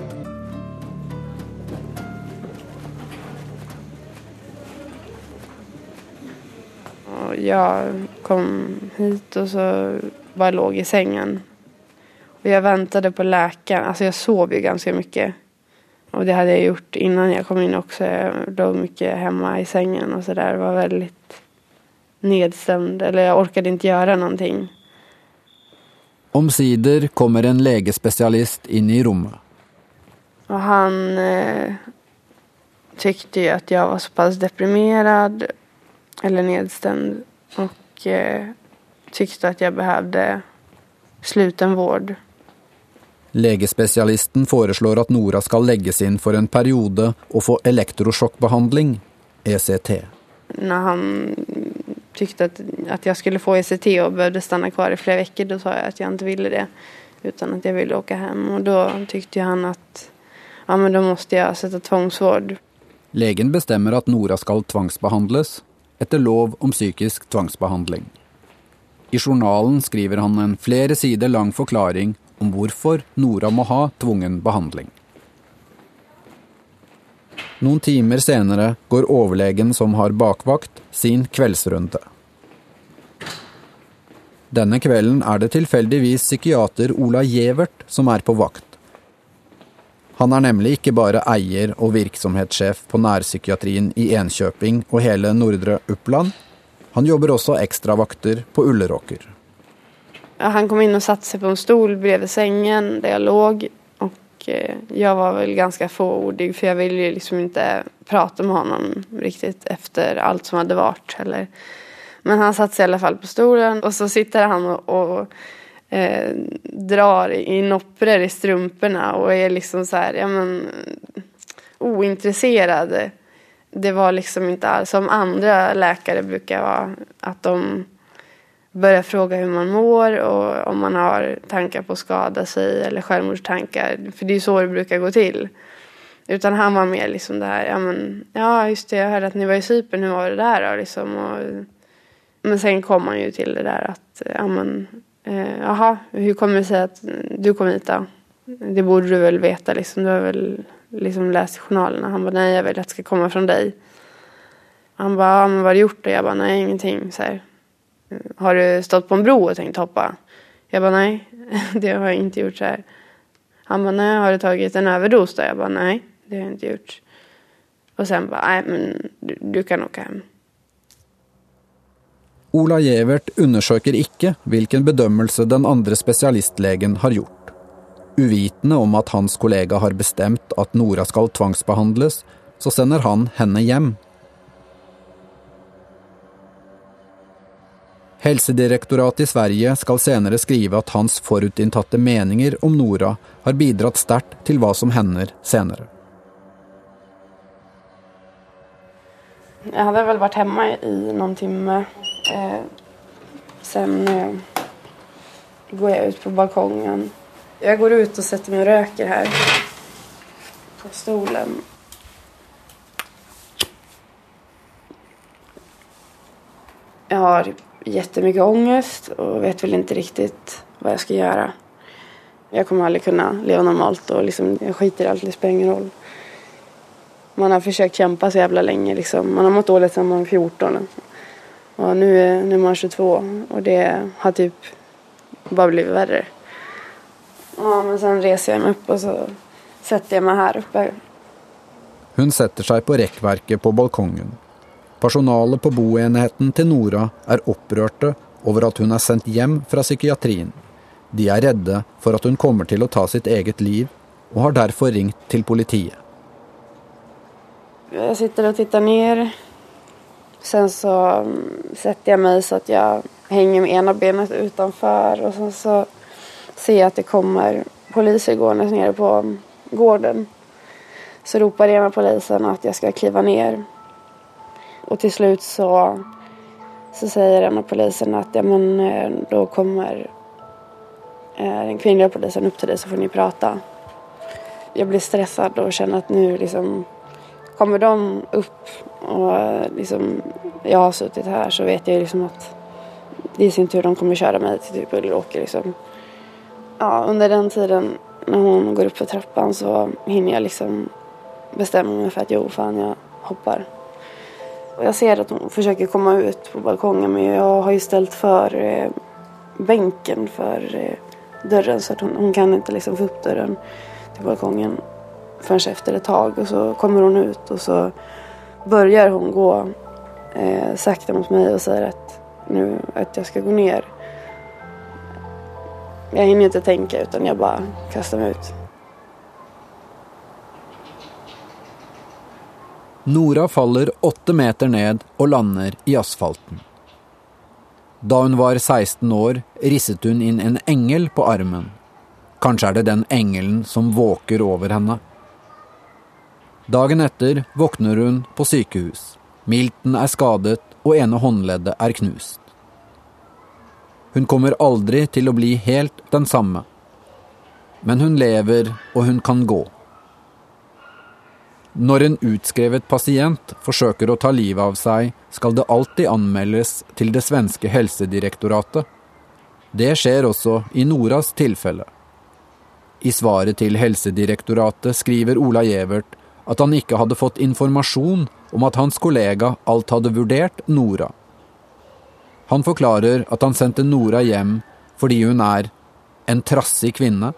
Jag kom hit och så bara låg i sängen. Och jag väntade på läkaren. Alltså jag sov ju ganska mycket. Och det hade jag gjort innan jag kom in också. Jag låg mycket hemma i sängen och sådär. Var väldigt nedstämd. Eller jag orkade inte göra någonting. Omsider kommer en legespecialist in i rummet. Och han eh, tyckte ju att jag var så pass deprimerad eller nedstämd och eh, tyckte att jag behövde sluten vård. Legespecialisten föreslår att Nora ska läggas in för en period och få elektrochockbehandling, ECT. När han tyckte att, att jag skulle få ECT och behövde stanna kvar i flera veckor då sa jag att jag inte ville det utan att jag ville åka hem och då tyckte han att ja men då måste jag sätta tvångsvård. Legen bestämmer att Nora ska tvångsbehandlas efter lov om psykisk tvångsbehandling. I journalen skriver han en flera sidor lång förklaring om varför Nora må ha tvungen behandling. Någon timmar senare går överlägen som har bakvakt sin kvällsrunda. Denna kvällen är det tillfälligtvis psykiater Ola Gevert som är på vakt. Han är nämligen inte bara ägare och verksamhetschef på närpsykiatrin i Enköping och hela nordre Uppland. Han jobbar också extra vakter på Ulleråker. Han kom in och satte sig på en stol bredvid sängen där jag låg. Och jag var väl ganska fåordig för jag ville ju liksom inte prata med honom riktigt efter allt som hade varit. Eller. Men han satte sig i alla fall på stolen och så sitter han och, och eh, drar i noppror i strumporna och är liksom så här, ja men ointresserad. Det var liksom inte alls som andra läkare brukar vara, att de börja fråga hur man mår och om man har tankar på att skada sig eller självmordstankar. För det är så det brukar gå till. Utan han var mer liksom det här, ja men, ja just det, jag hörde att ni var i Cypern, hur var det där då liksom? Och, men sen kom han ju till det där att, ja men, eh, jaha, hur kommer det sig att du kom hit då? Det borde du väl veta liksom, du har väl liksom läst i journalerna. Han bara, nej jag vill att det ska komma från dig. Han bara, ja men vad har du gjort då? Jag bara, nej ingenting. Så här. Har du stått på en bro och tänkt hoppa? Jag bara, nej det har jag inte gjort så här. Han bara, nej har du tagit en överdos då? Jag bara, nej det har jag inte gjort. Och sen bara, nej men du, du kan åka hem. Ola Gevert undersöker icke vilken bedömelse den andra specialistlegen har gjort. Uvitende om att hans kollega har bestämt att Nora ska tvångsbehandlas så sänder han henne hem. Helsedirektoratet i Sverige ska senare skriva att hans förutintatte meningar om Nora har bidragit starkt till vad som händer senare. Jag hade väl varit hemma i någon timme. Eh, sen eh, går jag ut på balkongen. Jag går ut och sätter mig och röker här. På stolen. Jag har jättemycket ångest och vet väl inte riktigt vad jag ska göra. Jag kommer aldrig kunna leva normalt och liksom, jag skiter i allt, det spelar ingen roll. Man har försökt kämpa så jävla länge liksom. Man har mått dåligt sedan man var 14. Och nu är, nu är man 22 och det har typ bara blivit värre. Ja, men sen reser jag mig upp och så sätter jag mig här uppe. Hon sätter sig på räckverket på balkongen. Personalet på boenheten till Nora är upprörda över att hon är sänd hem från psykiatrin. De är rädda för att hon kommer till att ta sitt eget liv och har därför ringt till politiet. Jag sitter och tittar ner. Sen så mm, sätter jag mig så att jag hänger med ena benet utanför och sen så ser jag att det kommer poliser gåendes nere på gården. Så ropar ena polisen att jag ska kliva ner. Och till slut så, så säger en av polisen att ja, men, eh, då kommer eh, den kvinnliga polisen upp till dig så får ni prata. Jag blir stressad och känner att nu liksom kommer de upp och eh, liksom jag har suttit här så vet jag liksom att det i sin tur de kommer köra mig till typ Ulleråker liksom. Ja, under den tiden när hon går upp för trappan så hinner jag liksom bestämma mig för att jo, fan jag hoppar. Och jag ser att hon försöker komma ut på balkongen men jag har ju ställt för eh, bänken för eh, dörren så att hon, hon kan inte liksom få upp dörren till balkongen förrän efter ett tag och så kommer hon ut och så börjar hon gå eh, sakta mot mig och säger att nu att jag ska gå ner. Jag hinner inte tänka utan jag bara kastar mig ut. Nora faller åtte meter ned og lander i asfalten. Da hun var 16 år, risset hun inn en engel på armen. Kanskje er det den engelen som våker over henne. Dagen etter våkner hun på sykehus. Milton er skadet, og ene håndleddet er knust. Hun kommer aldri til å bli helt den samme. Men hun lever, og hun kan gå. Når en utskrevet pasient forsøker å ta livet av seg, skal det alltid anmeldes til det svenske helsedirektoratet. Det skjer også i Noras tilfelle. I svaret til Helsedirektoratet skriver Ola Gevert at han ikke hadde fått informasjon om at hans kollega alt hadde vurdert Nora. Han forklarer at han sendte Nora hjem fordi hun er en trassig kvinne,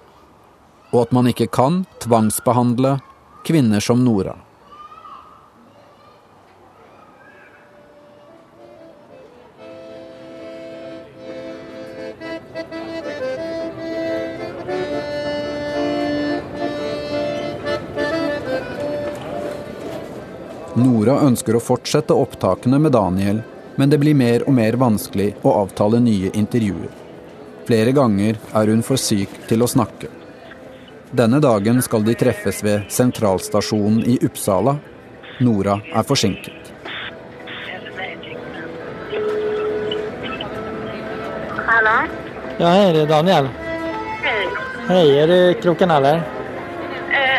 og at man ikke kan tvangsbehandle Kvinnor som Nora. Nora ønsker å fortsette opptakene med Daniel, men det blir mer og mer vanskelig å avtale nye intervjuer. Flere ganger er hun for syk til å snakke. Denne dagen skal de treffes ved sentralstasjonen i Uppsala. Nora er forsinket. Hallå? Ja, hej, det är Daniel. Hej. Hej, är det kroken eller? Eh,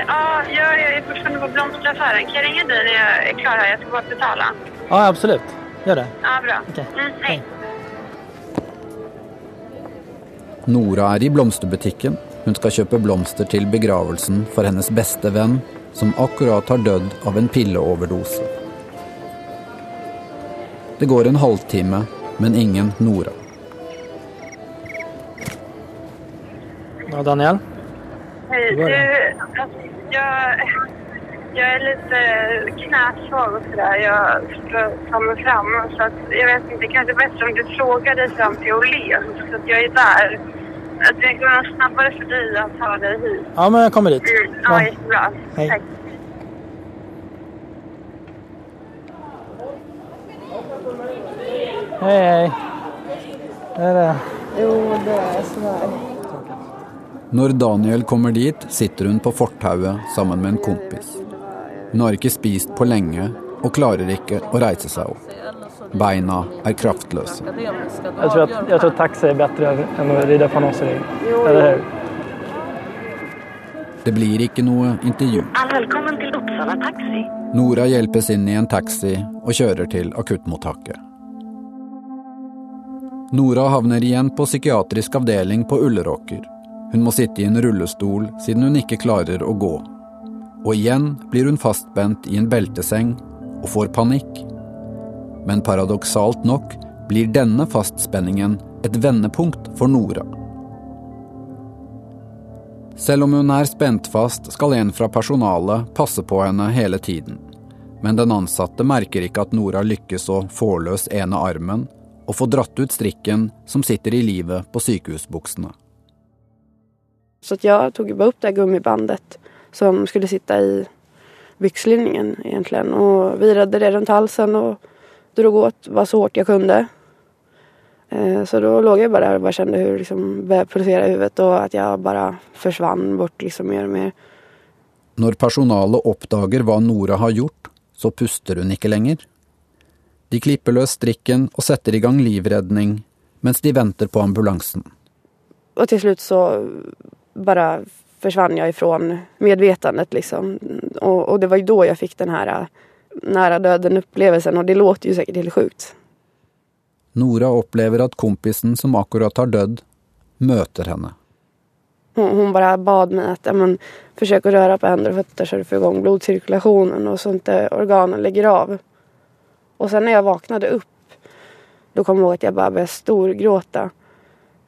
ja, jag är fortfarande på blomsteraffären. Kan jag ringa dig när jag är klar här? Jag ska bara betala. Ja, absolut. Gör det. Ja, bra. Okej. Mm, hej. Nora er i blomsterbutikken. Hun skal kjøpe blomster til begravelsen for hennes beste venn, som akkurat har dødd av en pilleoverdose. Det går en halvtime, men ingen Nora. Ja, Daniel? Hej. Du, det? alltså, jag, jag är lite knäsvag och sådär. Jag ska mig fram. Så att, jag vet inte, kanske bättre om du frågar dig fram till Åhléns. Så att jag är där. Att det går nog snabbare för dig att ta dig hit. Ja, men jag kommer dit. Mm, ja, jättebra. Hej. Tack. Hej, hej. Är det? Jo, det är sådär. Når Daniel kommer dit, sitter hun på fortauet sammen med en kompis. Hun har ikke spist på lenge og klarer ikke å reise seg opp. Beina er kraftløse. Jag tror, att, jag tror att taxi är bättre än att rida på annonser. Eller hur? Det blir ikke noe intervju. Välkommen till Uppsala Taxi. Nora hjelpes inn i en taxi og kjører til akuttmottaket. Nora havner igjen på psykiatrisk avdeling på Ulleråker. Hun må sitte i en rullestol siden hun ikke klarer å gå. Og igjen blir hun fastspent i en belteseng og får panikk. Men paradoxalt nok blir denne fastspenningen et vendepunkt for Nora. Selv om hun er spent fast, skal en fra personalet passe på henne hele tiden. Men den ansatte merker ikke at Nora lykkes å få løs ene armen og få dratt ut strikken som sitter i livet på sykehusbuksene. Så att jag tog bara upp det här gummibandet som skulle sitta i byxlinningen egentligen och virade det runt halsen och drog åt var så hårt jag kunde. Eh, Så då låg jag bara där och bara kände hur liksom började pulsera i huvudet och att jag bara försvann bort liksom mer och mer. Når personalet oppdager hva Nora har gjort, så puster hun ikke lenger. De klipper løs strikken og setter i gang livredning mens de venter på ambulansen. Och till slut så bara försvann jag ifrån medvetandet liksom. Och, och det var ju då jag fick den här nära döden upplevelsen och det låter ju säkert helt sjukt. Nora opplever at kompisen som akkurat har dødd, møter henne. Hon, hon bara bad mig att men, försök att röra på händer och fötter så du får igång blodcirkulationen och så inte organen lägger av. Och sen när jag vaknade upp då kom jag ihåg att jag bara började storgråta.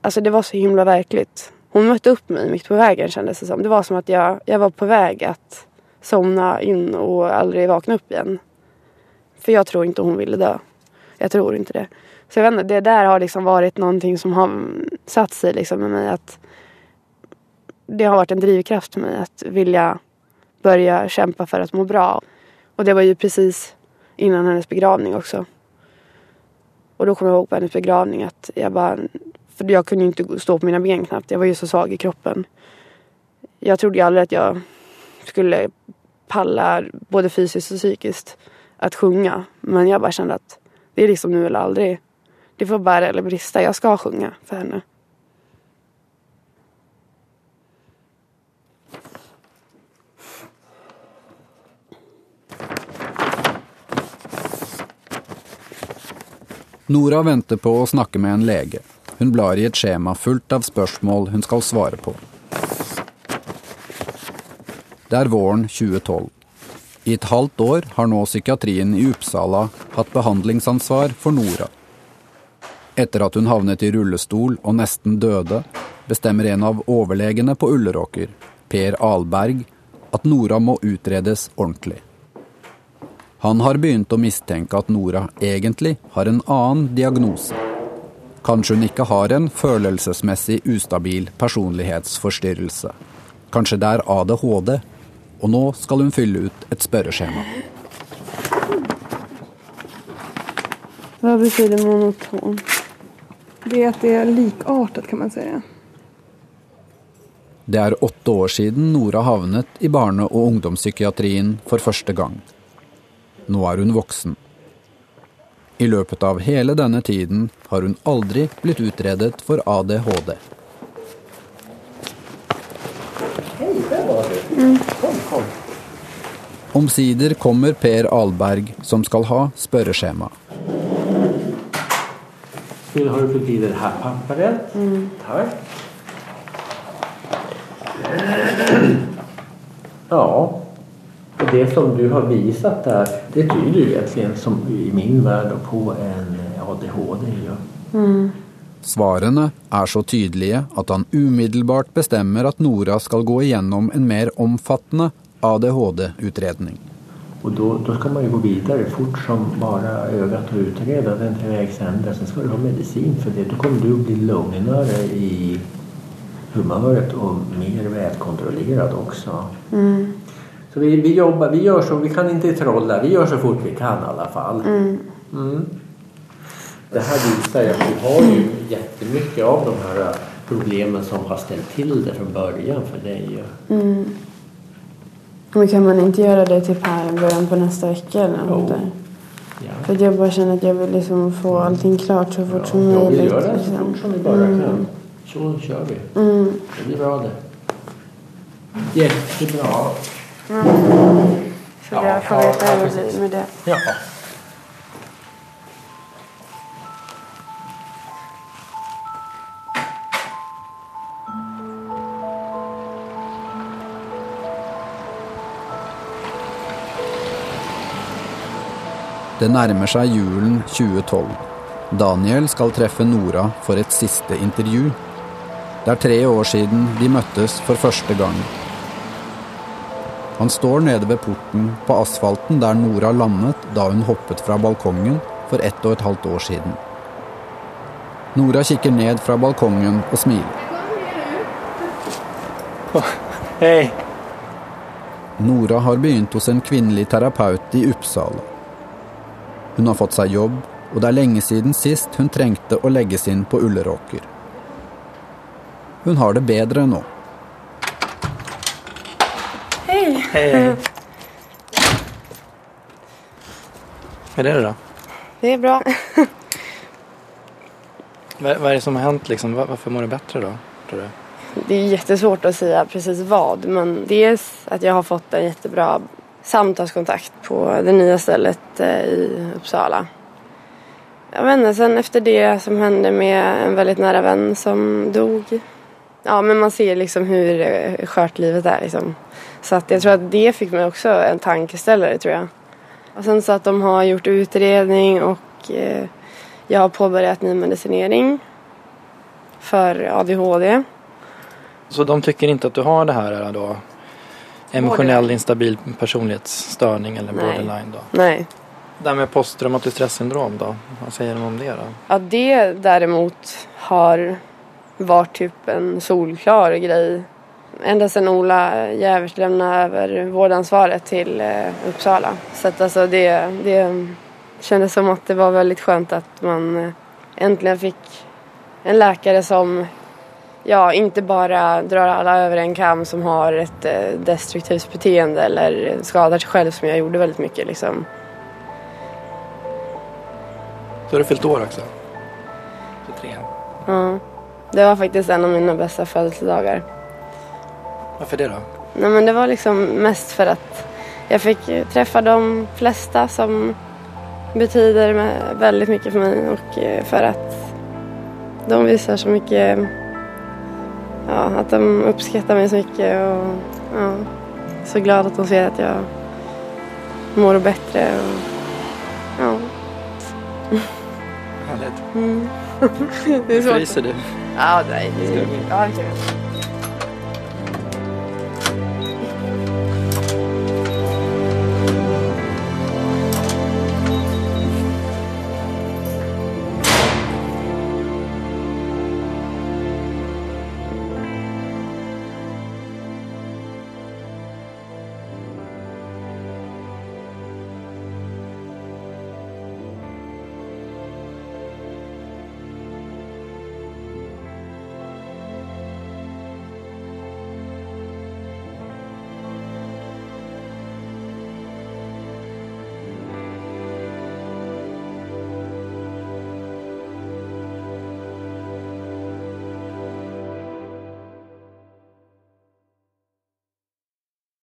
Alltså det var så himla verkligt. Hon mötte upp mig mitt på vägen kändes det som. Det var som att jag, jag var på väg att somna in och aldrig vakna upp igen. För jag tror inte hon ville dö. Jag tror inte det. Så jag vet inte, det där har liksom varit någonting som har satt sig liksom med mig att det har varit en drivkraft för mig att vilja börja kämpa för att må bra. Och det var ju precis innan hennes begravning också. Och då kom jag ihåg på hennes begravning att jag bara... För jag kunde ju inte stå på mina ben knappt. Jag var ju så svag i kroppen. Jag trodde ju aldrig att jag skulle pallar, både fysiskt och psykiskt att sjunga. Men jag bara kände att det är liksom nu eller aldrig. Det får bära eller brista. Jag ska sjunga för henne. Nora venter på å snakke med en lege. Hun blar i et skjema fullt av spørsmål hun skal svare på. Det är våren 2012. I ett halvt år har nu psykiatrin i Uppsala haft behandlingsansvar för Nora. Efter att hon hamnat i rullstol och nästan döde bestämmer en av överlägarna på Ulleråker, Per Alberg, att Nora må utredas ordentligt. Han har börjat att misstänka att Nora egentligen har en annan diagnos. Kanske hon inte har en känslomässigt ustabil personlighetsforstyrrelse. Kanske det är ADHD, og nå skal hun fylle ut et spørreskjema. Vad betyder monoton? Det är att det är likartat kan man säga. Det er åtte år siden Nora havnet i barne- og ungdomspsykiatrien for første gang. Nå er hun voksen. I løpet av hele denne tiden har hun aldri blitt utredet for ADHD. Hej, kom. Omsider kommer Per Alberg, som skal ha spørreskjema. Nu har du fått i det här pappret. Tack. Ja, och det som du har visat där, det tyder ju egentligen som i min värld på en ADHD. Ja. Svarene er så tydelige at han umiddelbart bestemmer at Nora skal gå igjennom en mer omfattende ADHD-utredning. Och då, då ska man ju gå vidare fort som bara ögat och utreda den till vägs ände. Sen ska du ha medicin för det. Då kommer du att bli lugnare i humöret och mer välkontrollerad också. Mm. Så vi, vi jobbar, vi gör så, vi kan inte trolla, vi gör så fort vi kan i alla fall. Mm. Mm. Det här visar ju att du har ju jättemycket av de här problemen som har ställt till det från början för dig. Mm. Men kan man inte göra det typ här i början på nästa vecka eller något där? Ja. För att jag bara känner att jag vill liksom få allting klart så fort som Ja, vi möjligt. gör det så liksom. fort som vi bara Mm. kan. Så kör vi. Mm. Det blir bra det. Jättebra. Mm. Så jag får veta hur det blir med det. Ja. Det nærmer seg julen 2012. Daniel skal treffe Nora for et siste intervju. Det er tre år siden de møttes for første gang. Han står nede ved porten på asfalten der Nora landet da hun hoppet fra balkongen for ett og et halvt år siden. Nora kikker ned fra balkongen og smiler. Hej! Nora har begynt hos en kvinnelig terapeut i Uppsala. Hun har fått seg jobb, og det er lenge siden sist hun trengte å legges inn på Ulleråker. Hun har det bedre nå. Hej! Hej! Hur är det då? Det är bra. Vad, vad är det som har hänt liksom? Var- Varför mår du bättre då? Tror du? Det är jättesvårt att säga precis vad. Men dels att jag har fått en jättebra samtalskontakt på det nya stället eh, i Uppsala. Jag vet inte, sen efter det som hände med en väldigt nära vän som dog. Ja, men man ser liksom hur eh, skört livet är liksom. Så att jag tror att det fick mig också en tankeställare tror jag. Och sen så att de har gjort utredning och eh, jag har påbörjat ny medicinering för ADHD. Så de tycker inte att du har det här eh, då? Emotionell instabil personlighetsstörning eller borderline då? Nej. Det här med posttraumatiskt stressyndrom då? Vad säger de om det då? Ja, det däremot har varit typ en solklar grej ända sedan Ola Jävers lämnade över vårdansvaret till eh, Uppsala. Så att alltså det, det kändes som att det var väldigt skönt att man eh, äntligen fick en läkare som ja, inte bara drar alla över en kam som har ett eh, destruktivt beteende eller skadar sig själv som jag gjorde väldigt mycket liksom. Så har du fyllt år också? 23. Ja, det var faktiskt en av mina bästa födelsedagar. Varför det då? Nej men det var liksom mest för att jag fick träffa de flesta som betyder väldigt mycket för mig och eh, för att de visar så mycket, ja att de uppskattar mig så mycket och ja, så glad att de ser att jag mår bättre och ja. Härligt. Mm. det är svårt. Fryser du? Ja, nej. Det, jag- ja, det jag.